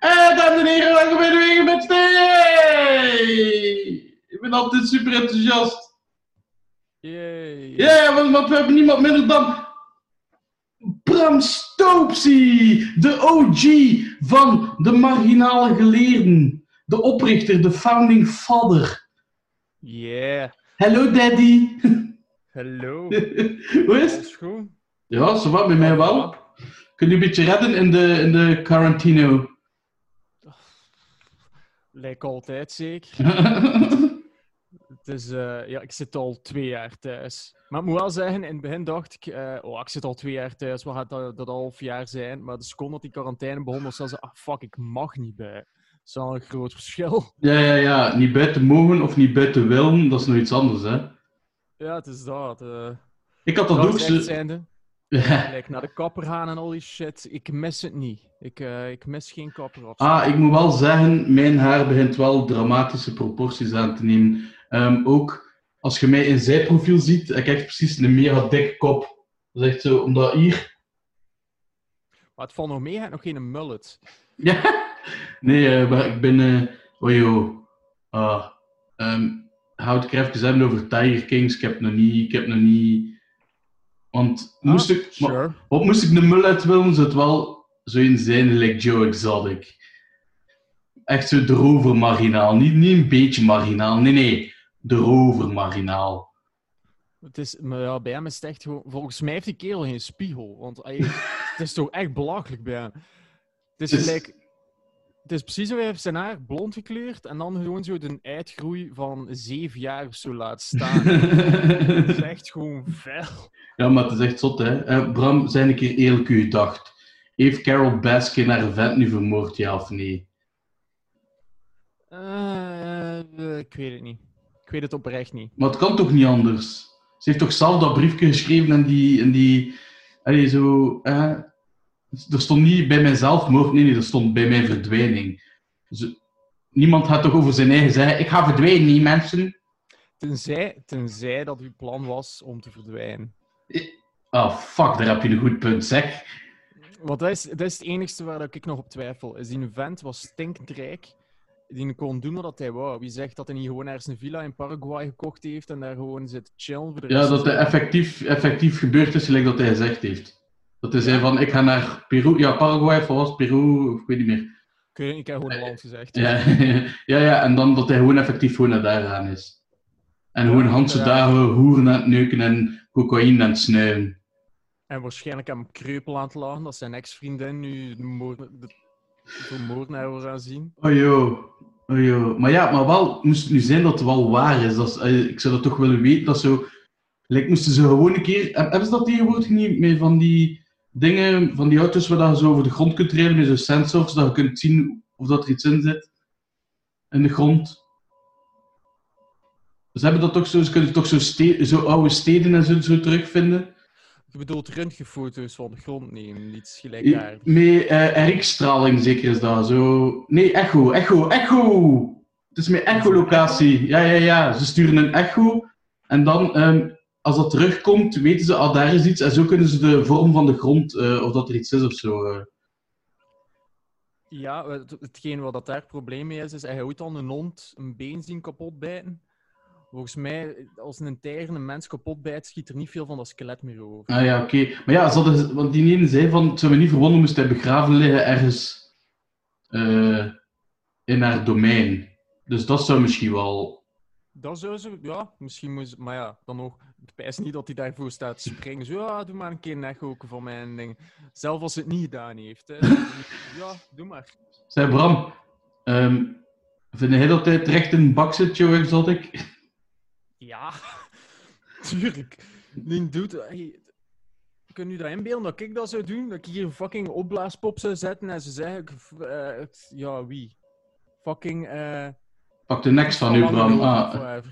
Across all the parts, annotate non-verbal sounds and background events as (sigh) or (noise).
En dames en heren, welkom bij de Wegen met Stee! Ik ben altijd super enthousiast. Yay. Ja, want, want we hebben niemand minder dan Bram Stoopsie, de OG van de marginale geleerden. De oprichter, de founding father. Yeah. Hello daddy. (laughs) Hallo. Hoe is het? Ja, zo wat, bij mij wel. Kun je een beetje redden in de, in de quarantino? Lijkt altijd zeker. (laughs) Het is, eh, ja, ik zit al twee jaar thuis. Maar ik moet wel zeggen, in het begin dacht ik, eh, oh, ik zit al twee jaar thuis, wat gaat dat, dat half jaar zijn? Maar de seconde dat die quarantaine begon, was ze, ah fuck, ik mag niet bij. Dat is wel een groot verschil. (laughs) Ja, ja, ja. Niet buiten mogen of niet buiten willen, dat is nog iets anders, hè. Ja, het is dat. eh Ik had dat dat ook zijnde. Like, naar de kapper gaan en al die shit. Ik mis het niet. Ik, eh, ik mis geen kapper of. Ah, ik moet wel zeggen, mijn haar begint wel dramatische proporties aan te nemen. Ehm, ook als je mij in zijprofiel ziet, ik heb precies een mega dikke kop. Dat is echt zo, omdat hier... Maar het valt nog mee, nog geen mullet. Ja, (laughs) nee, eh, maar ik ben... eh oh joh. Ah, ehm, Houd ik er even over Tiger Kings. Ik heb nog niet... Ik heb nog niet... Want moest Ah, ik... maar- Sure. Wat moest ik een mullet willen, zou het wel zo in zijn, like Joe Exotic. Echt zo erover marginaal. Niet, niet een beetje marginaal. Nee, nee. Erover marginaal. Het is, maar ja, bij hem is het echt gewoon... Volgens mij heeft die kerel geen spiegel. Want ey, (laughs) het is toch echt belachelijk bij hem. Het is Dus- gelijk... Het is precies zo, hij heeft zijn haar blond gekleurd en dan gewoon zo de uitgroei van zeven jaar of zo laat staan. (laughs) Het is echt gewoon vuil. ja, maar het is echt zot, hè. Eh, Bram, zijn een keer eerlijk u dacht. Heeft Carol Baskin haar vent nu vermoord, ja of nee? Eh, ik weet het niet. Ik weet het oprecht niet. Maar het kan toch niet anders? Ze heeft toch zelf dat briefje geschreven en die... En die allee, zo... eh, er stond niet bij mijn zelfmoord, nee, nee, er stond bij mijn verdwijning. Dus, niemand gaat toch over zijn eigen zeggen, ik ga verdwijnen, niet mensen? Tenzij, tenzij dat uw plan was om te verdwijnen. Oh, fuck, daar heb je een goed punt, zeg. Want dat is, dat is het enigste waar ik nog op twijfel. Is die vent was stinkend rijk. Die kon doen wat hij wou. Wie zegt dat hij niet gewoon ergens een villa in Paraguay gekocht heeft en daar gewoon zit chillen voor de Ja, dat zijn- effectief, effectief gebeurd is, gelijk dat hij gezegd heeft. Dat hij zei van, ik ga naar Peru, ja, Paraguay, of het, Peru, ik weet niet meer. Ik, ik heb gewoon een land gezegd. Ja, (laughs) ja, ja, en dan dat hij gewoon effectief gewoon naar daar aan is. En gewoon Hanse ja. dagen hoeren aan het neuken en cocaïne aan het snuiven. En waarschijnlijk hem kreupel aan het lachen dat zijn ex-vriendin nu de, moord, de, de moordenaar gaan zien. Oh joh, oh joh. Maar ja, maar wel, moest het nu zijn dat het wel waar is. Dat is eh, ik zou dat toch willen weten, dat zo... Like, moesten ze gewoon een keer... heb- Hebben ze dat tegenwoordig niet met van die dingen, van die auto's waar je zo over de grond kunt rijden met zo'n sensors, dat je kunt zien of dat er iets in zit? In de grond. Ze hebben dat toch zo, ze kunnen toch zo, ste- zo oude steden en zo, zo terugvinden. Je bedoelt röntgenfoto's van de grond nemen, iets gelijkaardigs. Eh RX-straling zeker is dat. Zo... Nee, echo, echo, echo! Het is met echolocatie. Ja, ja, ja. Ze sturen een echo. En dan, ehm, als dat terugkomt, weten ze, ah, daar is iets. En zo kunnen ze de vorm van de grond, eh, of dat er iets is of zo. eh. Ja, het- hetgeen wat dat daar het probleem mee is, is hij ooit al een hond een been zien kapot bijten. Volgens mij, als een tijger een mens kapot bijt, schiet er niet veel van dat skelet meer over. Ah ja, oké. Maar ja, ze hadden, want die ene zei van, het zou me niet verwonderen moest hij begraven liggen ergens eh, in haar domein. Dus dat zou misschien wel... Dat zou ze, ja, misschien moest, maar ja, dan nog, ik wijs niet dat hij daarvoor staat springen. Zo, ja, doe maar een keer een echo van mijn ding. Zelf als het niet gedaan heeft. Hè. Ja, doe maar. Zeg Bram, ehm vind jij dat hij terecht in een bak zit, Joe Exotic? Ja, (laughs) tuurlijk. Die doet... Hey, kun je dat inbeelden dat ik dat zou doen? Dat ik hier een fucking opblaaspop zou zetten en ze zeggen... eh, het- ja, wie? Fucking... eh Pak de next van u, Bram. Ah.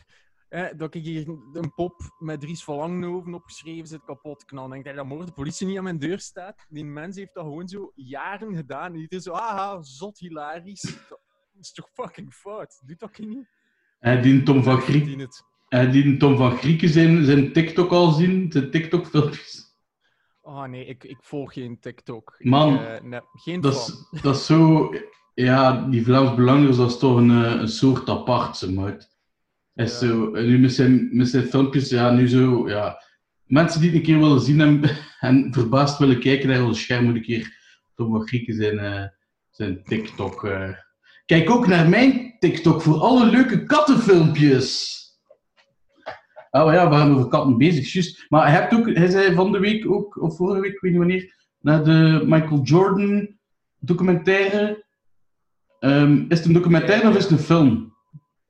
Eh, dat ik hier een pop met Dries van Langenhoven opgeschreven zit kapot knallen. Denk ik dat morgen de politie niet aan mijn deur staat. Die mens heeft dat gewoon zo jaren gedaan. En die is zo, haha, zot hilarisch. Dat is toch fucking fout? Doet dat niet? hij die Tom van Ik Griek, verdien het. hij die Tom van Grieken zijn, zijn TikTok al zien, zijn TikTok-filmpjes. Oh nee, ik, ik volg geen TikTok. Man, ik, eh, nee, geen Dat is, dat is zo... Ja, die Vlaams Belangers, dat is toch een, eh, een soort apart, ze moet. En Ja. zo, nu met zijn, met zijn filmpjes, ja, nu zo, ja. Mensen die het een keer willen zien en, (laughs) en verbaasd willen kijken naar ons scherm, moet een keer toch wat Grieken zijn, eh, zijn TikTok. eh. Kijk ook naar mijn TikTok voor alle leuke kattenfilmpjes. Oh ja, we waren over katten bezig, juist. Maar hij, hebt ook, hij zei van de week ook, of vorige week, ik weet niet wanneer, naar de Michael Jordan documentaire. Ehm, is het een documentaire of is het een film?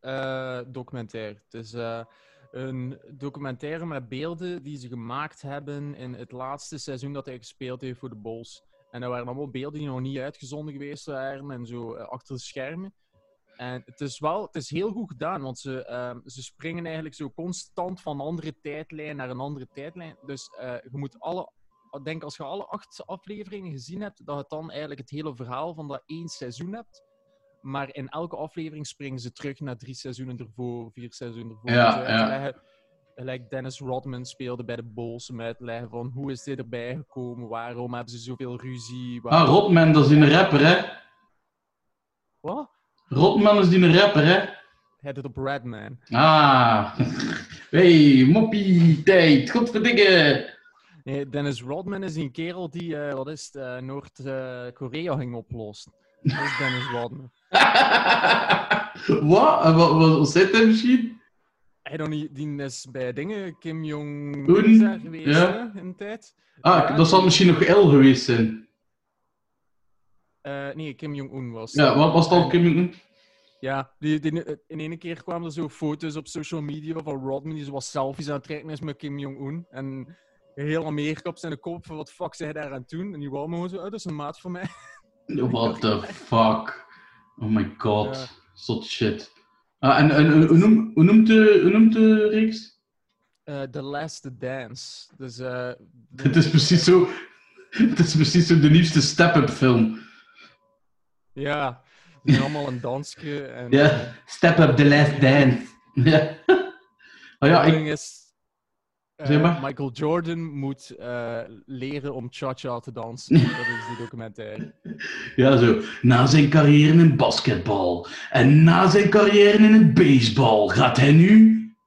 Eh, documentaire. Het is eh, een documentaire met beelden die ze gemaakt hebben in het laatste seizoen dat hij gespeeld heeft voor de Bulls. En dat waren allemaal beelden die nog niet uitgezonden geweest waren en zo eh, achter de schermen. En het is wel, het is heel goed gedaan, want ze, ehm, ze springen eigenlijk zo constant van een andere tijdlijn naar een andere tijdlijn. Dus je moet alle, ik denk als je alle acht afleveringen gezien hebt, dat je dan eigenlijk het hele verhaal van dat één seizoen hebt. Maar in elke aflevering springen ze terug naar drie seizoenen ervoor, vier seizoenen ervoor. Ja, ja. leggen, Like Dennis Rodman speelde bij de Bulls te leggen van hoe is dit erbij gekomen, waarom hebben ze zoveel ruzie. Ah, waarom- Rodman, dat is die een rapper, hè? Wat? Rodman is die een rapper, hè? Hij doet op Redman. Ah. (laughs) Hey, moppie, tijd. Godverdikke. Nee, Dennis Rodman is die kerel die, eh, wat is het, eh, Noord-Korea ging oplossen. Dat is Dennis Rodman. (laughs) wat? En Wat, wat, zit er misschien? Hij dan niet, die is bij dingen, Kim Un, Jong-un daar geweest ja. hè, in de tijd. Ah, Ja, dat zal misschien nog L geweest zijn. Eh, nee, Kim Jong-un was. Ja, wat was dat, En- Kim Jong-un? Ja, die, die, in ene keer kwamen er zo foto's op social media van Rodman die zo wat selfies aan het trekken is met Kim Jong-un. En heel Amerika op zijn kop van wat fuck zei hij daar aan doen. En die wou me gewoon zo, oh, dat is een maat van mij. (laughs) What the fuck? Oh my god. Ja. Zot shit. Ah, en, en hoe, noem, hoe, noemt de, hoe noemt de reeks? Eh, The Last Dance. Dus, eh, Het is precies zo... (laughs) Het is precies zo de nieuwste step-up film. Ja, die allemaal een dansje. En, Ja, Step Up The Last Dance. (laughs) Ja. Oh ja, ik... is, Zeg maar. Michael Jordan moet eh, leren om cha-cha te dansen. (laughs) Dat is die documentaire. Ja, zo. Na zijn carrière in basketbal en na zijn carrière in het baseball gaat hij nu... (laughs)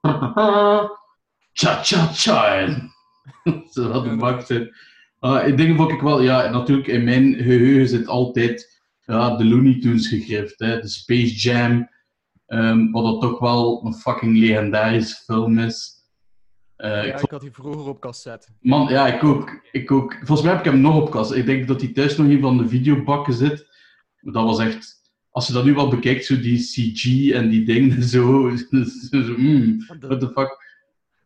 Cha-cha-cha. (laughs) Zo bak zijn. Ah, ik denk ook ik wel, ja, natuurlijk in mijn geheugen zit altijd ja, de Looney Tunes gegrift, hè, de Space Jam, ehm, wat dat toch wel een fucking legendarische film is. Eh, ik had die vroeger op cassette. Man, ja, ik ook, ik ook. Volgens mij heb ik hem nog op kast. Ik denk dat hij thuis nog in van de videobakken zit. Dat was echt... Als je dat nu wel bekijkt, zo die CG en die dingen, (laughs) zo... zo mm, what the fuck.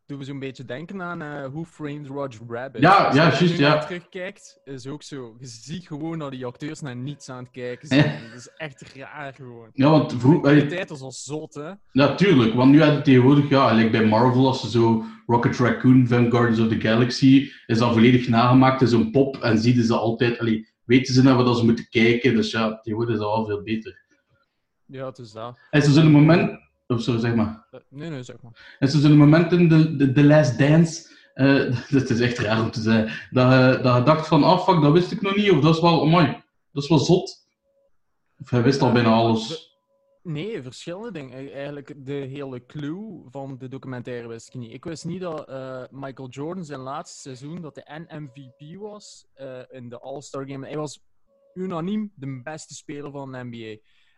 Doen we zo'n beetje denken aan eh Who Framed Roger Rabbit. Ja, Als je ja, juist, nu naar ja. terugkijkt, is ook zo. Je ziet gewoon dat die acteurs naar niets aan het kijken Ja. zijn. Dat is echt raar gewoon. Ja, want vroeg... De eh, tijd was al zot, hè. Natuurlijk, want nu hebben tegenwoordig, ja, like bij Marvel, als ze zo Rocket Raccoon van Guardians of the Galaxy, is dat volledig nagemaakt, is een pop, en zien ze altijd, allee, weten ze naar wat ze moeten kijken, dus ja, tegenwoordig is dat al veel beter. Ja, het is dat. En zo zo'n moment, of zo, zeg maar, Eh, Nee, nee, zeg maar. en zo zo'n moment in de, de, The Last Dance, eh (laughs) dat is echt raar om te zeggen, dat, je- dat je dacht van, ah fuck, dat wist ik nog niet, of dat is wel, mooi, dat is wel zot. Of hij wist al bijna alles. Nee, verschillende dingen. E- Eigenlijk de hele clue van de documentaire wist ik niet. Ik wist niet dat eh, Michael Jordan zijn laatste seizoen, dat hij en MVP was eh, in de All-Star Game. Hij was unaniem de beste speler van de NBA.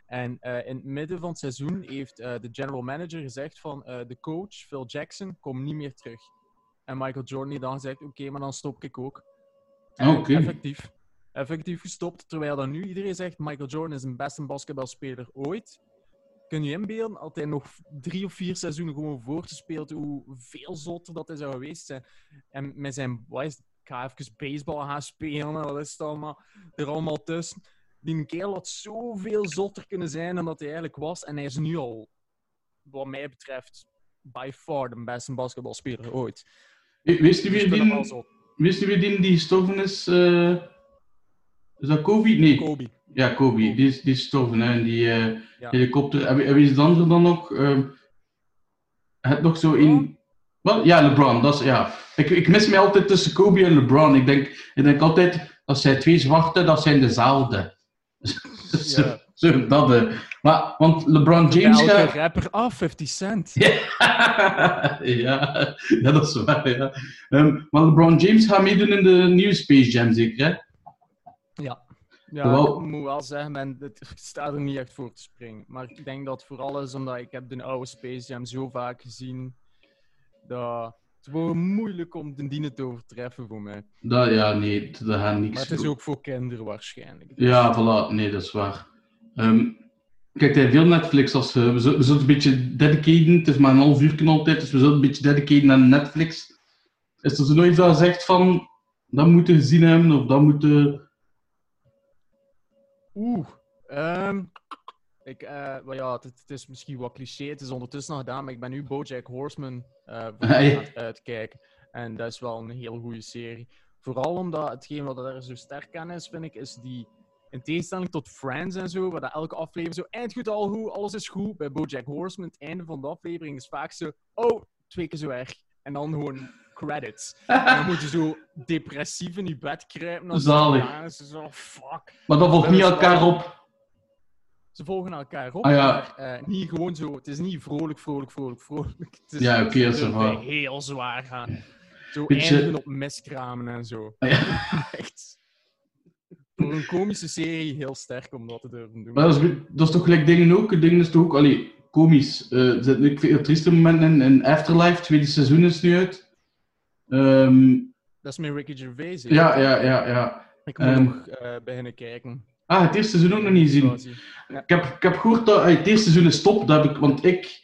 En eh, in het midden van het seizoen heeft eh, de general manager gezegd van eh, de coach, Phil Jackson, komt niet meer terug. En Michael Jordan heeft dan gezegd, oké, maar dan stop ik ook. Ah, Oké. Effectief. Effectief gestopt, terwijl dan nu iedereen zegt, Michael Jordan is een beste basketbalspeler ooit. Kun je inbeelden, als hij nog drie of vier seizoenen gewoon voortgespeeld, hoe veel zotter dat hij zou geweest zijn. En met zijn, wat is het, ik ga even baseball gaan spelen, wat is het allemaal, er allemaal tussen. Die kerel had zoveel zotter kunnen zijn dan dat hij eigenlijk was. En hij is nu al, wat mij betreft, by far de beste basketbalspeler ooit. Wist je Dus wie die, wist je wie die, die gestorven is? eh, is dat Kobe? Nee. Kobe. Ja, Kobe, die is, die is gestorven, hè, in die eh, Ja. helikopter. En wie, en wie is de andere dan nog? Ehm het nog zo in... Wat? Ja, LeBron, dat is, ja. Ik, ik mis mij altijd tussen Kobe en LeBron. Ik denk, ik denk altijd, als zij twee zwarte, dat zijn dezelfde. Zo. Ja. Zo, dat. Maar, want LeBron James Elke gaat... rapper, ah, 50 cent. (laughs) ja, ja, dat is waar, ja. Ehm, maar LeBron James gaat meedoen in de nieuwe Space Jam, zeker, hè? Ja. Ja, Terwijl- ik moet wel zeggen, man, het ik sta er niet echt voor te springen. Maar ik denk dat vooral is omdat ik heb de oude Space Jam zo vaak gezien, dat het wordt moeilijk om de dienen te overtreffen voor mij. Dat, ja, nee, dat gaat niks Maar het is ook voor kinderen waarschijnlijk. Ja, voilà. Nee, dat is waar. Ehm kijk, hij veel Netflix als... eh, we, zullen, we zullen een beetje dedicaten. Het is maar een half uur altijd, dus we zullen een beetje dedicaten aan Netflix. Is er zo nooit dat zegt van... Dat moeten we gezien hebben, of dat moeten... Oeh. ehm, ik, eh, ja, het, het is misschien wat cliché, het is ondertussen nog gedaan, maar ik ben nu BoJack Horseman eh voor Ah, ja. aan het uitkijken. En dat is wel een heel goede serie. Vooral omdat hetgeen wat er zo sterk aan is, vind ik, is die... In tegenstelling tot Friends en zo, waar dat elke aflevering zo eindgoed al goed, alles is goed. Bij BoJack Horseman, het einde van de aflevering is vaak zo... Oh, twee keer zo erg. En dan gewoon credits. En dan moet je zo depressief in je bed kruipen. als Zalig. Zo, fuck. Maar dat volgt niet elkaar op. Ze volgen elkaar op, Ah, ja. maar eh, niet gewoon zo. Het is niet vrolijk, vrolijk, vrolijk, vrolijk. Het is Ja, oké, bij heel zwaar gaan. Zo Beetje- eindigen op miskramen en zo. Ah, ja. (laughs) Echt. Voor een komische serie heel sterk om dat te durven doen. Maar dat is, dat is toch gelijk dingen ook? Dingen is toch ook... Allee, komisch. Eh, er zitten ook veel trieste momenten in. in Afterlife, tweede seizoen is nu uit. Ehm, Dat is met Ricky Gervais. ja, ja, ja, ja. Ik moet Ehm, nog eh, beginnen kijken. Ah, het eerste seizoen ook nog niet gezien. Ik heb, ik heb gehoord dat ah, het eerste seizoen is top, dat heb ik, want ik,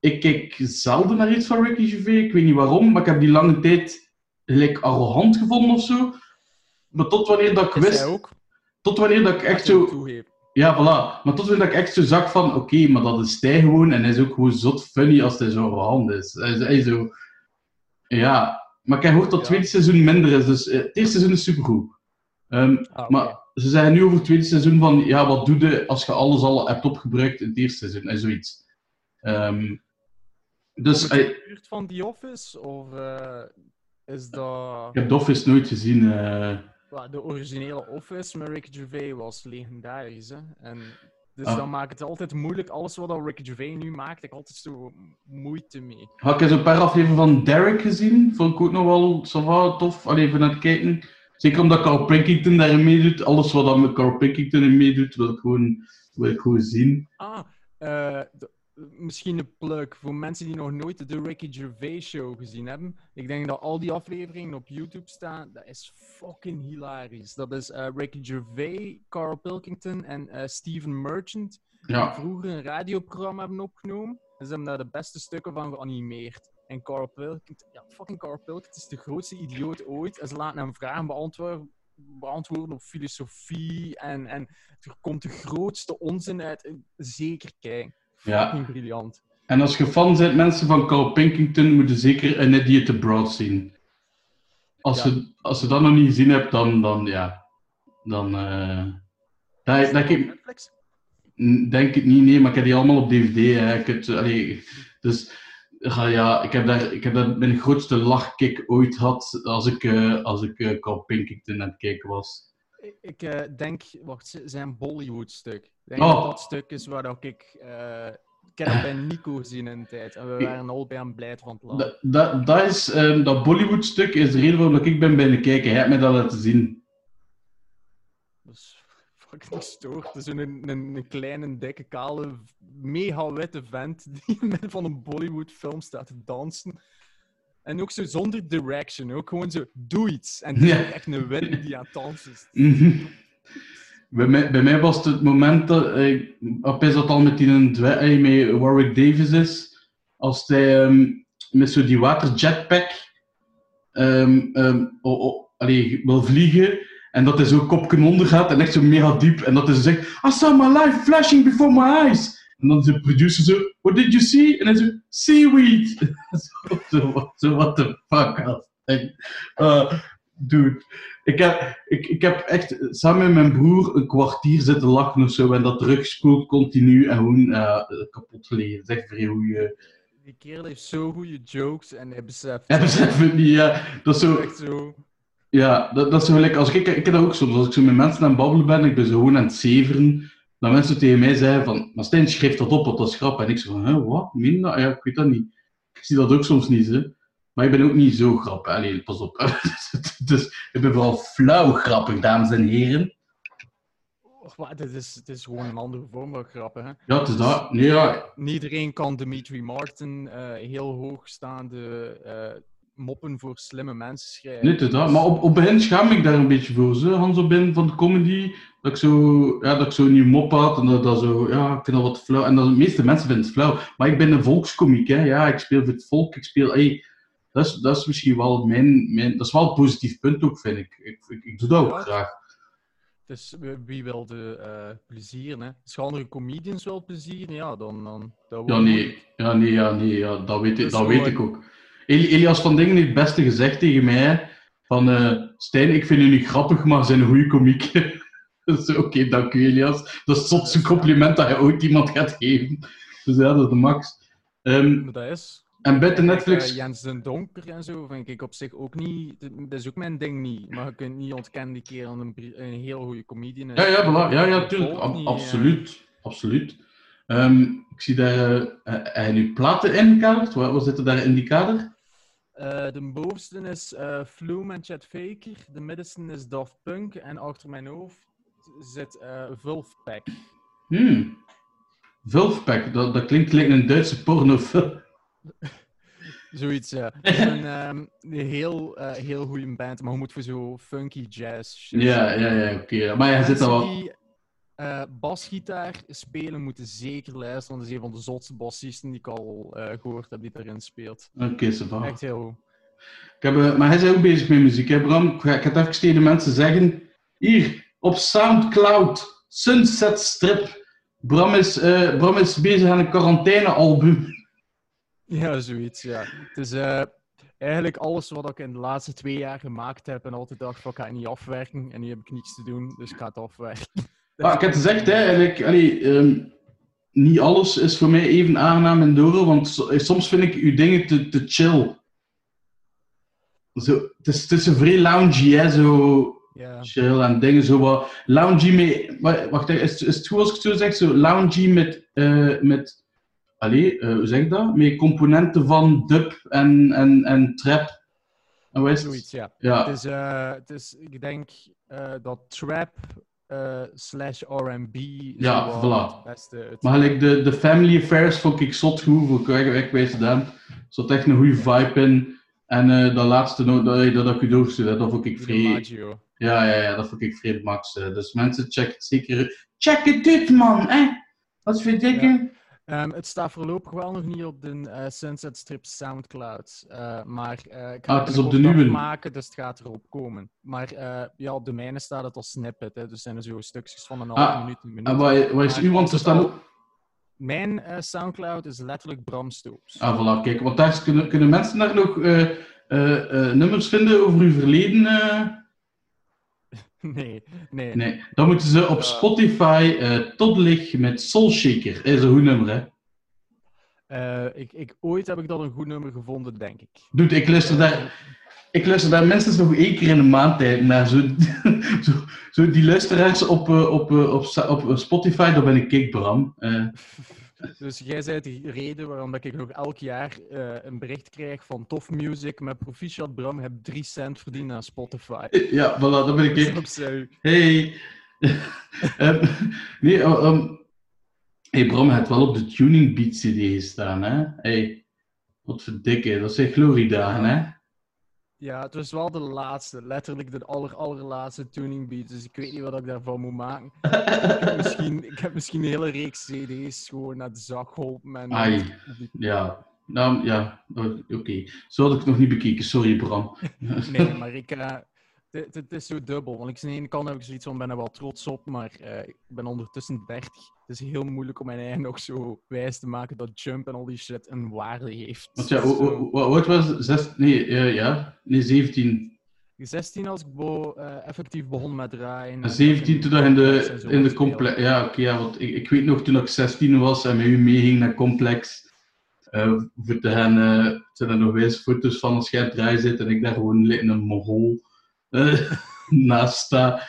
ik kijk zelden naar iets van Ricky Gervais. Ik weet niet waarom, maar ik heb die lange tijd gelijk arrogant gevonden of zo. Maar tot wanneer dat ik Is wist, ook? tot wanneer dat ik echt zo... Toegeven. Ja, voilà. Maar tot wanneer dat ik echt zo zag van, oké, maar dat is hij gewoon en hij is ook gewoon zot funny als hij zo arrogant is. Hij is, hij is zo... Ja, maar ik heb gehoord dat het Ja. tweede seizoen minder is, dus eh, het eerste seizoen is supergoed. Ah, oké. maar ze zeggen nu over het tweede seizoen van, ja, wat doe je als je alles al hebt opgebruikt in het eerste seizoen en zoiets. Ehm, dus het eh, in de buurt van The Office? Of eh, is dat... ik heb The Office nooit gezien. eh. De originele Office met Ricky Gervais was legendarisch. Hè? En dus Ah. dan maakt het altijd moeilijk. Alles wat al Ricky Gervais nu maakt, heb ik altijd zo moeite mee. Had ik eens een paar afleveringen van Derek gezien, vond ik ook nog wel va, tof, alleen even naar het kijken. Zeker omdat Carl Pilkington daarin meedoet. Alles wat dan met Carl Pilkington in meedoet, wil ik gewoon, wil ik gewoon zien. Ah, eh, misschien een plug voor mensen die nog nooit de Ricky Gervais show gezien hebben. Ik denk dat al die afleveringen op YouTube staan. Dat is fucking hilarisch. Dat is eh, Ricky Gervais, Carl Pilkington en eh, Steven Merchant. Die Ja, vroeger een radioprogramma hebben opgenomen. En ze hebben daar de beste stukken van geanimeerd. En Carl Pilkington, ja, fucking Carl Pilkington is de grootste idioot ooit. En ze laten hem vragen beantwoorden, beantwoorden op filosofie. En, en er komt de grootste onzin uit. Zeker kijken. Ja. Fucking briljant. en als je fan bent mensen van Carl Pilkington, moet je zeker An Idiot Abroad zien. Als, Ja. je, als je dat nog niet gezien hebt, dan, dan ja, dan... eh dat, dat, ik, Netflix? Denk het niet, nee, maar ik heb die allemaal op DVD. Hè. Ik allee, dus ja, ja, ik heb daar, ik heb daar mijn grootste lachkick ooit gehad als ik, eh, als ik Carl Pilkington aan het kijken was. Ik, eh, denk, wacht, zijn Bollywood-stuk. Ik denk Oh. dat dat stuk is waar dat ik. eh ik heb bij (laughs) Nico gezien in de tijd. En we waren allebei aan blij van het lachen. Dat, dat, dat, is, ehm, dat Bollywood-stuk is de reden waarom ik ben bij kijken. Hij heeft mij dat laten zien. Fucking is een, een, een kleine, dikke, kale, mega witte vent die van een Bollywood-film staat te dansen. En ook zo zonder direction. Ook gewoon zo, doe iets. En is Ja. echt een witte die aan het dansen is. Mhm. bij, mij, bij mij was het het moment dat eh, ik opeens dat al met die eh, met Warwick Davis is, als hij ehm, met zo die waterjetpack ehm, ehm, oh, oh, allee, wil vliegen en dat hij zo kopje onder gaat en echt zo mega diep en dat hij zo zegt I saw my life flashing before my eyes en dan is de producer zo What did you see? En hij zo Seaweed (laughs) zo, zo, zo what the fuck eh, dude ik heb, ik, ik heb echt samen met mijn broer een kwartier zitten lachen of zo en dat terugspoelt continu en gewoon eh, kapot is echt vrij goeie. Die kerel heeft zo goede jokes en hij beseft. Ja, besef het niet, ja. Dat is zo, Echt zo. Ja, dat, dat is gelijk, als ik, ik heb dat ook soms, als ik zo met mensen aan het babbelen ben, ik ben zo gewoon aan het zeveren, dat mensen tegen mij zeiden van, maar Stijn, schrijf dat op, want dat is grap. En ik zei van, hè, wat? Meen dat? Ja, ik weet dat niet. Ik zie dat ook soms niet, hè. Maar ik ben ook niet zo grappig. Allee, pas op. (laughs) dus ik ben vooral flauw grappig, dames en heren. Och, maar dit is, dit is gewoon een andere vorm van grappen, hè. Ja, het is dat. Nee, ja, Niet iedereen kan Dimitri Martin eh, heel hoogstaande eh moppen voor slimme mensen schrijven. Nee, dat. Maar op, op begin schaam ik daar een beetje voor. Zo. Hans op begin van de comedy, dat ik zo, ja, dat ik zo niet mop had. En dat, dat zo, ja, ik vind dat wat flauw. En dat, de meeste mensen vinden het flauw. Maar ik ben een volkskomiek, hè. Ja, ik speel voor het volk. Ik speel, hey, dat, is, dat is misschien wel mijn, mijn, dat is wel een positief punt ook, vind ik. Ik, ik, ik doe dat ook Ja. graag. Dus wie- wil de eh, plezier, hè? Als je andere comedians wil plezier, ja, dan... dan dat Ja, nee, ja, nee, ja, nee, ja, dat weet ik, dat weet ik ook. Eli- Elias van Dingen heeft het beste gezegd tegen mij, van eh, Stijn, ik vind u niet grappig, maar zijn een goede komiek. (laughs) dus oké, dank u Elias. Dat is het zotste compliment dat je ooit iemand gaat geven. Dus ja, dat is de max. Ehm, Maar dat is... en buiten Netflix... eh, Jens den Donker en zo vind ik op zich ook niet... Dat is ook mijn ding niet. Maar je kunt niet ontkennen die kerel een, heel goede comedian is. Ja, ja, voilà. ja, ja, tuurlijk. Ab- eh. absoluut. Absoluut. Ehm, ik zie daar... eh hij nu platen ingekaderd. Wat, wat zit er daar in die kader? Eh, de bovenste is eh Flume en Chad Faker. De middenste is Daft Punk. En achter mijn hoofd zit eh Vulfpack. Hmm. Vulfpack, dat, dat klinkt like een Duitse pornofilm. (laughs) Zoiets, ja. (laughs) Een, ehm, een heel, heel goede band, maar je moet voor zo funky jazz shit. Ja, ja, ja, oké. Maar hij zit al wel... eh, basgitaar spelen, moeten zeker luisteren, dat is een van de zotste bassisten die ik al eh, gehoord heb die daarin speelt. Oké, ça va. Echt heel goed. Ik heb, eh, maar hij is ook bezig met muziek, hè, Bram? Ik ga, ik ga het even tegen de mensen zeggen. Hier, op Soundcloud, Sunset Strip. Bram is, Bram is bezig aan een quarantainealbum. Ja, zoiets, ja. Het is eigenlijk alles wat ik in de laatste twee jaar gemaakt heb en altijd dacht van, ik ga het niet afwerken. En nu heb ik niets te doen, dus ik ga het afwerken. Maar ik heb het gezegd, hè, eigenlijk, allee, ehm, niet alles is voor mij even aangenaam en door, want eh, soms vind ik uw dingen te, te chill. Zo, het, is, het is een vrij loungy, hè, zo chill en dingen zo wat loungy met... wa- Wacht, is, is het goed als ik het zo zeg? Zo loungy met... eh met allee, eh, hoe zeg ik dat? Met componenten van dub en, en, en trap. En wat is het? Zoiets, ja. Ja. Het is, eh, het is, ik denk dat trap eh, slash R&B Ja, voilà. beste. Maar gelijk de, de Family Affairs vond ik zot goed, voor weg, wegwijs gedaan. Er zat echt een goede vibe in. En eh dat laatste no- dat, dat, ik u doorstuurde, dat vond ik vrij... Ja, ja, ja, dat vond ik vrij max. eh. Dus mensen, check het zeker. Check het uit, man, hè? Wat vind ik? Ja. Ehm, het staat voorlopig wel nog niet op de eh, Sunset Strip Soundcloud. eh, maar eh, ik ga Ah, het is op de nieuwe. maken, dus het gaat erop komen. Maar ja, op de mijne staat het als snippet. Hè, dus zijn er zo stukjes van een halve Ah, minuut, een minuut. En wat, wat is uw, want er het staan ook... Mijn Soundcloud is letterlijk Bram Stoops. Ah, voilà, kijk, want daar kunnen, kunnen mensen daar nog nummers vinden over uw verleden? Eh? (laughs) Nee, nee. Nee, dan moeten ze op Ja. Spotify eh Toddelig met Soul Shaker. Is een goed nummer, hè? Eh, ik, ik, ooit heb ik dat een goed nummer gevonden, denk ik. Dude, ik luister daar, ik luister daar minstens nog één keer in de maand tijd naar. Zo, (laughs) zo, zo die luisteraars op, eh, op, eh, op, op eh, Spotify, daar ben ik Kik Bram. Eh, (laughs) Dus jij bent de reden waarom dat ik nog elk jaar eh, een bericht krijg van Tof Music met Proficiat Bram heb 3 cent verdiend aan Spotify. (laughs) ja, voilà, daar ben ik Dus Hey. (laughs) Ehm, nee, ehm, hey Bram, je hebt wel op de Tuning Beat CD gestaan, hè? Hey, wat verdikke, dat zijn gloriedagen, hè? Ja, het was wel de laatste, letterlijk de aller, allerlaatste tuning beat. Dus ik weet niet wat ik daarvan moet maken. ik, heb misschien, ik heb misschien een hele reeks CD's gewoon naar de zak geholpen. En Ai. Ja, nou ja, oké. Zo had ik het nog niet bekeken, sorry Bram. (laughs) Nee, maar ik. eh, het- het is zo dubbel. Want ik, aan de ene kant heb ik zoiets van, ben er wel trots op, maar eh, ik ben ondertussen 30. Het is heel moeilijk om mijn eigen nog zo wijs te maken dat jump en al die shit een waarde heeft. Want ja, oud was het? Zes, nee, eh, ja, nee, 17. 16 als ik bo- eh, effectief begon met draaien. En 17 toen dat in de, in de complex. Ja, oké, ja, want ik, ik weet nog toen ik 16 was en met u meeging naar complex. voor te gaan, zijn er nog wijs foto's van als jij draaien zit en ik daar gewoon like een mogol (laughs) naast sta.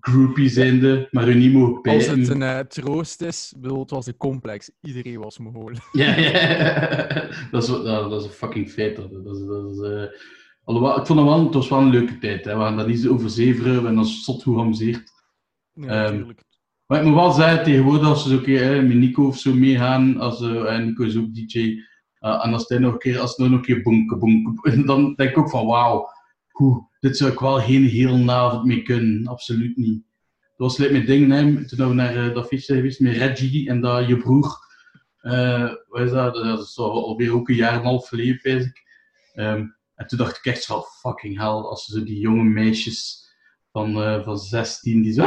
groupie zijnde, maar u niet mogen Als bijten. het een eh, troost is, bedoel, het was een complex. Iedereen was Mongool. (laughs) Ja, ja. (laughs) dat, is, dat, dat is een fucking feit. Dat, dat is, dat is, eh, alhoewel, ik vond het wel, het was wel een leuke tijd. Hè. We gaan dat niet zo overzeveren, we hebben dat zot geamuseerd. Ja, Ehm, natuurlijk. Maar ik moet wel zeggen, tegenwoordig als ze een keer hè, met Nico of zo meegaan, als, eh, en Nico is ook DJ, eh, en als hij nog een keer, als nog een keer bonken, bonken, dan denk ik ook van wauw, hoe, dit zou ik wel geen hele avond mee kunnen, absoluut niet. Dat was mijn ding, hè, toen we naar eh, dat feestje zijn geweest met Reggie en dat je broer, eh wat is dat, dat is al- alweer ook een jaar en een half geleden, weet ik. Ehm, en toen dacht ik echt van fucking hell, als zo die jonge meisjes van, eh, van 16, die zo...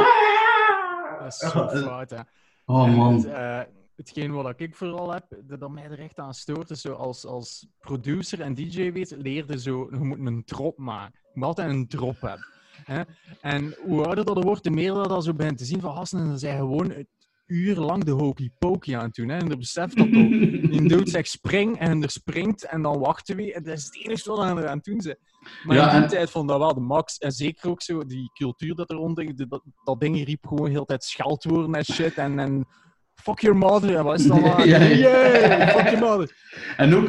Dat is zo fout, hè. Oh man. Het, hetgeen wat ik vooral heb, dat, dat mij er echt aan stoort, is zo als, als producer en DJ weet, leerde zo, je moet een drop maken. Moet altijd een drop hebben. Hè? En hoe ouder dat er wordt, hoe meer dat dat zo begint te zien van gasten, en dan zijn gewoon een uur lang de hokey pokey aan het doen. Hè? En dan beseft dat ook. Die doet zegt spring en er springt en dan wachten we. En dat is het enige wat aan aan het doen zijn. Maar Ja, in die en- tijd vond dat wel de max. En zeker ook zo die cultuur dat eronder, die- dat, dat ding riep gewoon heel de tijd scheldwoorden en shit. En, en fuck your mother. En wat is dat? (laughs) Ja, ja. Yay, fuck your mother. En ook,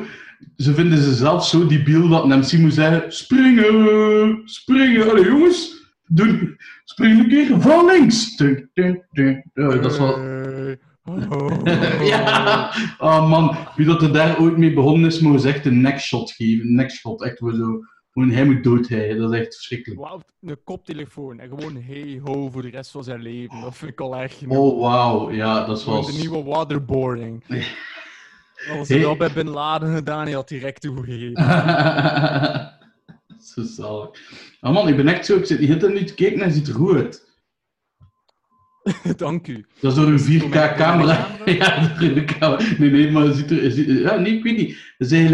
ze vinden ze zelf zo debiel dat een MC moet zeggen: springen, springen. Allee jongens, doen, spring een keer van links. Tuk, tuk. Ja, dat is wel. Oh. (laughs) ja, oh man, wie dat er daar ooit mee begonnen is, moet echt een neckshot geven. Een neckshot, echt waar zo. Gewoon, hij moet dood, hij. Dat is echt verschrikkelijk. Wauw, een koptelefoon en gewoon hey ho voor de rest van zijn leven. Dat vind ik al genoeg. Oh wauw, ja, dat was. de nieuwe waterboarding. (laughs) Als hij Hey. dat bij Bin Laden (laughs) gedaan, hij had direct toegegeven. (laughs) zo zalig. Oh man, ik ben echt zo, ik zit die nu te kijken en hij ziet er goed uit. (laughs) Dank u. Dat is door een Door mijn- door 4K-camera. mijn ja, door de camera. Nee, nee, maar ziet er... ziet- ja, nee, ik weet niet. Ze zijn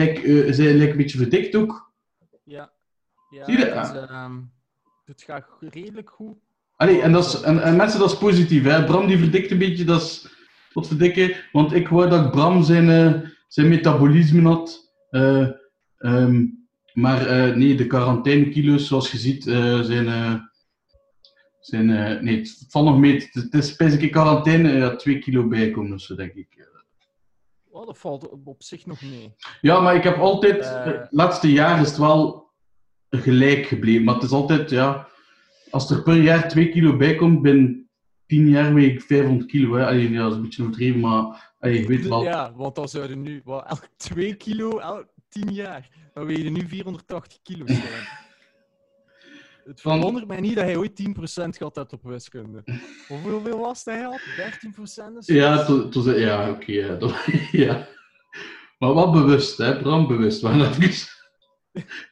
zijn gelijk een beetje verdikt ook. Ja. ja Zie je dat? het, is, ehm, het gaat redelijk goed. Allee, en, dat is, en, en mensen, dat is positief. Hè. Bram die verdikt een beetje, dat is wat verdikken. Want ik wou dat Bram zijn, eh, zijn metabolisme had. Eh, ehm, maar eh, nee, de quarantainekilo's, zoals je ziet, zijn... zijn nee, het valt nog mee. Het, is in quarantaine, ja, twee kilo bijkomen of zo, denk ik. Oh, dat valt op, zich nog mee. Ja, maar ik heb altijd, het laatste jaar is het wel gelijk gebleven. Maar het is altijd, ja, als er per jaar 2 kilo bij komt, binnen 10 jaar weeg ik 500 kilo. Hè. Allee, ja, dat is een beetje overdreven, maar allee, je weet wel. Ja, want dan zouden nu wel elk 2 kilo, elk 10 jaar. Dan weeg je nu 480 kilo (laughs) zijn. Het Van- verwondert mij niet dat hij ooit 10% gehad heeft op wiskunde. Hoeveel was hij had? 13% of zo? Ja, was- ja oké. ja, (laughs) ja. Maar wel bewust, hè, Bram, bewust. (laughs)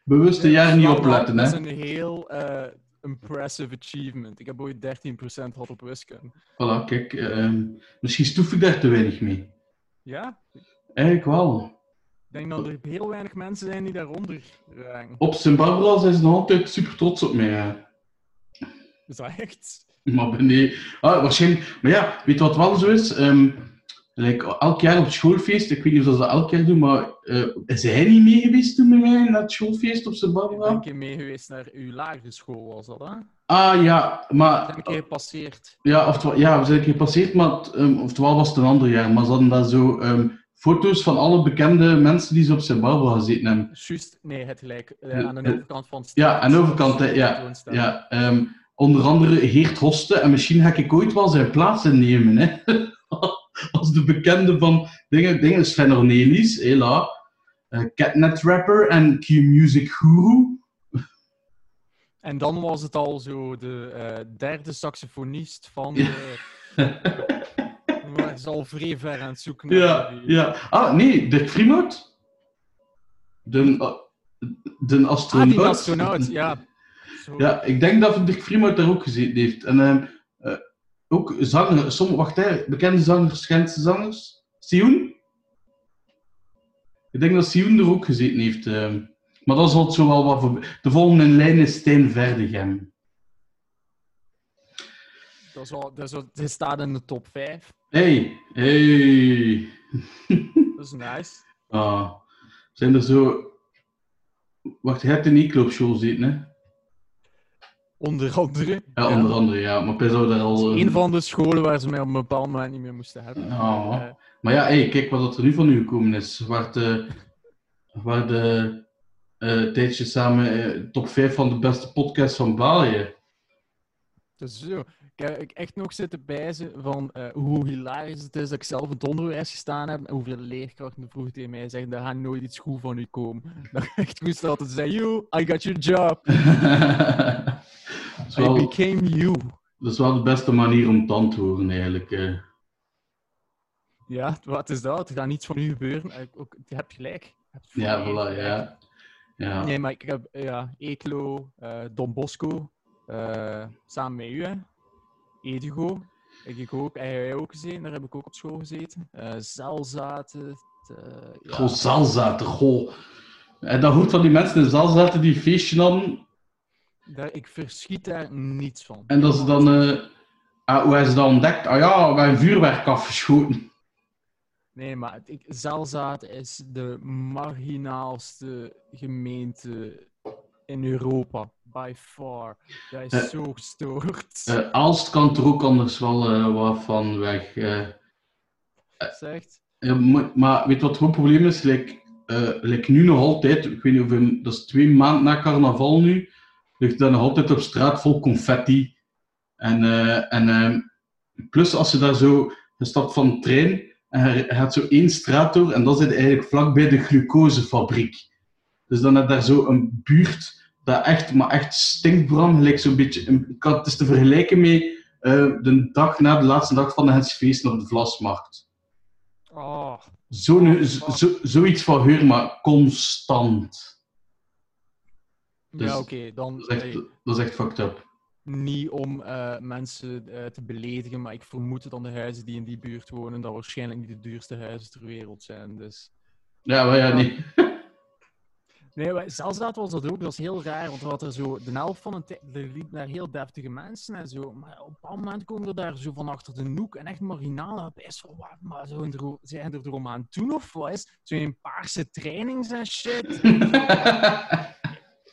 Bewust een jaar niet opletten, Dat is hè. een heel eh, impressive achievement. Ik heb ooit 13% gehad op wiskunde. Voilà, kijk, ehm, misschien stoef ik daar te weinig mee. Ja, Eigenlijk wel. ik denk dat er heel weinig mensen zijn die daaronder raken. Op Barbara zijn ze nog altijd super trots op mij. Hè. Is dat echt? Maar nee, ah, waarschijnlijk. Maar ja, weet je wat wel zo is? Ehm, like, elk jaar op het schoolfeest, ik weet niet of ze dat elk jaar doen, maar eh, is hij niet mee geweest toen met mij naar het schoolfeest op Ik Barbara? ben een keer mee geweest naar uw lagere school, was dat, hè? Ah ja, Ik maar. ben een keer gepasseerd. Ja, oftewel, ja, we zijn een keer gepasseerd, maar het, ehm, oftewel was het een ander jaar. Maar ze hadden daar zo ehm, foto's van alle bekende mensen die ze op Barbara gezeten hebben. Juist, nee, het gelijk. eh, aan de overkant van het Ja, aan de overkant, ja. ja ehm, onder andere Geert Hoste, en misschien ga ik ooit wel zijn plaats innemen. Hè? (laughs) Als de bekende van dingen, dingen Sven Ornelis, hela, eh, Catnet Rapper en Q-Music Guru. En dan was het al zo de eh, derde saxofonist van. de Maar is al vrij ver aan het zoeken. Ja, die- ja. Ah, nee, Dirk Frimout. De, de astronaut. Ah, astronaut, ja. Ja, ik denk dat Dirk Frimout daar ook gezeten heeft. En ehm, eh, ook zanger, sommige, wacht hè, bekende zangers, Gentse zangers. Sioen? Ik denk dat Sioen er ook gezeten heeft. ehm. maar dat is altijd zo wel wat voor... De volgende in lijn is Stijn Verdegem. Dat, is wel, dat, staat in de top 5. Hey, hey. (laughs) Dat is nice. Ah, zijn er zo... Wacht, je hebt een e-club show zitten, hè? Onder andere. Ja, onder andere, ja. Maar daar al... Een van de scholen waar ze mij op een bepaald moment niet meer moesten hebben. Ja. Eh, Maar ja, hey, kijk wat er nu van u gekomen is. Waar de, waar de eh tijdje samen eh, top 5 van de beste podcasts van België. Dus zo. Ik heb echt nog zitten bijzen van eh, hoe hilarisch het is dat ik zelf in het onderwijs gestaan heb en hoeveel leerkrachten vroeger tegen mij zeggen, er gaat nooit iets goed van u komen. (laughs) Dat ik echt moest altijd zeggen, you, I got your job. (laughs) dat, is I wel, became you. dat is wel de beste manier om te antwoorden, eigenlijk. eh. Ja, wat is dat? Er gaat niets van u gebeuren. Eh, Ook, je hebt gelijk. Je hebt Ja, voilà, gelijk. ja. ja. Nee, maar ik heb ja, Eeklo, eh, Don Bosco, eh, samen met u, hè. Edigo, heb ik ook, heb jij ook gezeten, daar heb ik ook op school gezeten. Eh Zelzaten, eh, ja. Goh. En dat hoort van die mensen in zaal zaten die feestje hadden. Daar, ik verschiet daar niets van. En dat ze dan... ah, hoe hebben ze dat ontdekt? Ah ja, we hebben vuurwerk afgeschoten. Nee, maar ik, Zelzaat is de marginaalste gemeente in Europa. By far. Dat is Eh, zo gestoord. Eh Aalst kan er ook anders wel wat van weg. Zegt. Maar, maar weet wat het probleem is? Like, like nu nog altijd, ik weet niet hoeveel, dat is twee maanden na carnaval nu, ligt daar nog altijd op straat vol confetti. En, eh, en eh, plus als je daar zo, je stapt van de trein en je gaat zo één straat door en dan zit eigenlijk vlakbij de glucosefabriek. Dus dan heb je daar zo een buurt dat echt, maar echt stinkt, Bram. Gelijk zo'n beetje, het is te vergelijken met eh, de dag na de laatste dag van de Hensfeest op de Vlasmarkt. Oh, Zo, zo, zo, zoiets van Heur, maar constant. Dus- ja, oké. dan Dat is echt, dat is echt fucked up. niet om eh, mensen eh, te beledigen, maar ik vermoed dat de huizen die in die buurt wonen, dat waarschijnlijk niet de duurste huizen ter wereld zijn. Dus. Ja, maar ja, nee. (laughs) Nee, maar zelfs dat was dat ook. Dat was heel raar, want er had er zo de helft van een tijd, er liepen daar heel deftige mensen en zo. Maar op een bepaald moment komen er daar zo van achter de noek en echt marginale best van, wat, maar zo er, zijn er erom aan het doen of wat is? Zo in paarse trainings en shit. (laughs)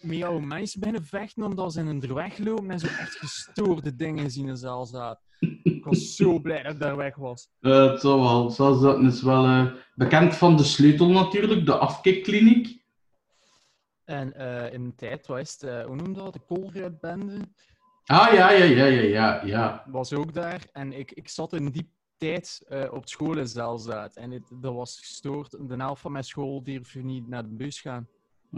Met jouw mensen beginnen vechten omdat ze in een weg lopen en zo echt gestoorde dingen zien in zaal zaten. Ik was zo blij dat ik daar weg was. Eh, het zal wel. Zoals dat is wel eh, bekend van de sleutel natuurlijk, de afkikkliniek. En eh, in de tijd, wat is het, eh, hoe noem je dat? De Colruyt-bende. Ah, ja, ja, ja, ja, ja, ja. was ook daar. En ik, ik zat in die tijd eh, op school in Zelzaat. En het, dat was gestoord. De helft van mijn school durfde niet naar de bus gaan.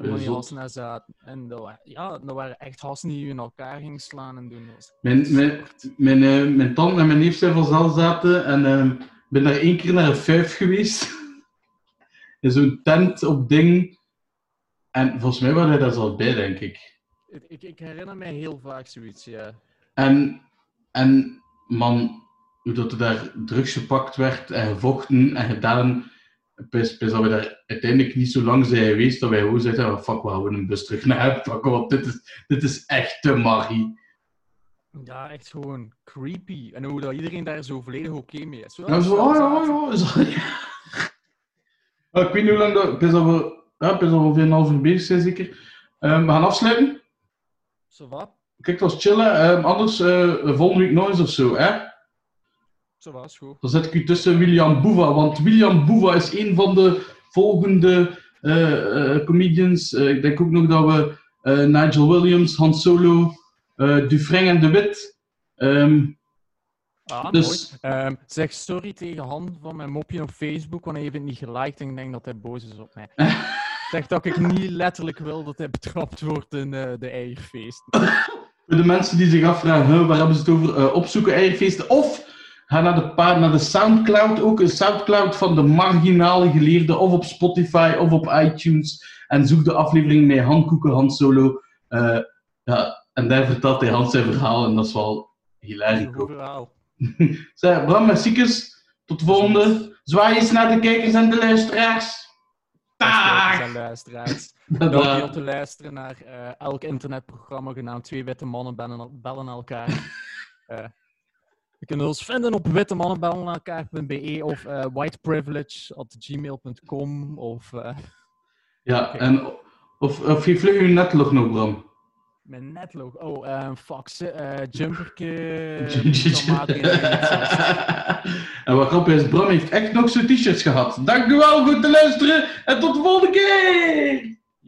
Die Zot. gasten daar zaten. En dat, ja, dat waren echt gasten die je in elkaar gingen slaan en doen. Mijn, mijn, mijn, eh, mijn tante en mijn neef zijn van zaal zaten en ik ben daar één keer naar een vijf geweest. (laughs) In zo'n tent op ding. En volgens mij waren hij daar zelf bij, denk ik. Ik, ik, ik herinner mij heel vaak zoiets, ja. En, en man, hoe dat er daar drugs gepakt werd en gevochten en gedaan. Pis, pis dat we daar uiteindelijk niet zo lang zijn geweest dat wij gewoon zeiden: oh, fuck, we houden een bus terug naar huis pakken, want dit is, dit is echt te magie. Ja, echt gewoon creepy. En hoe dat iedereen daar zo volledig oké mee is. Wel, Ja, zo, oh ja, oh ja. Zo, (laughs) ja. Oh, ik weet niet hoe lang dat. Pis dat we, ja, pis dat we ongeveer een half uur bezig zijn, zeker. Ehm, we gaan afsluiten. Zo wat? Kijk, het was chillen. Ehm, anders eh, volgende week nog eens of zo, hè? Zo goed. Dan zet ik u tussen William Boeva, want William Boeva is een van de volgende eh, eh, comedians. Eh, ik denk ook nog dat we Nigel Williams, Han Solo, Dufresne en De Wit. Ehm, Ah, Dus- mooi. Ehm, zeg sorry tegen Han van mijn mopje op Facebook, want hij heeft het niet geliked en ik denk dat hij boos is op mij. (laughs) zeg dat ik niet letterlijk wil dat hij betrapt wordt in de eierfeest. (laughs) voor de mensen die zich afvragen, waar hebben ze het over, opzoeken eierfeesten. Of ga naar de, naar de Soundcloud, ook een Soundcloud van de marginale geleerde, of op Spotify of op iTunes. En zoek de aflevering met Han Koeken, Han Solo. Eh, ja, en daar vertelt hij Hans zijn verhaal en dat is wel hilarisch. Goed verhaal. (laughs) Bram en tot de volgende. Zwaai eens naar de kijkers en de luisteraars. Dag! (laughs) Dag! luisteraars. Dank om te luisteren naar eh, elk internetprogramma genaamd Twee Witte Mannen bellen, bellen elkaar. (laughs) Eh, je kunt ons vinden op wittemannenbellenelkaar.be of eh whiteprivilege.gmail.com of... eh, Ja, (laughs) en of, of geef vlug uw netlog nog, Bram. Mijn netlogo. Oh, een fax, uh, jumperke. (laughs) (laughs) en wat grappig is, Bram heeft echt nog zo'n t-shirts gehad. Dank u wel voor het luisteren en tot de volgende keer!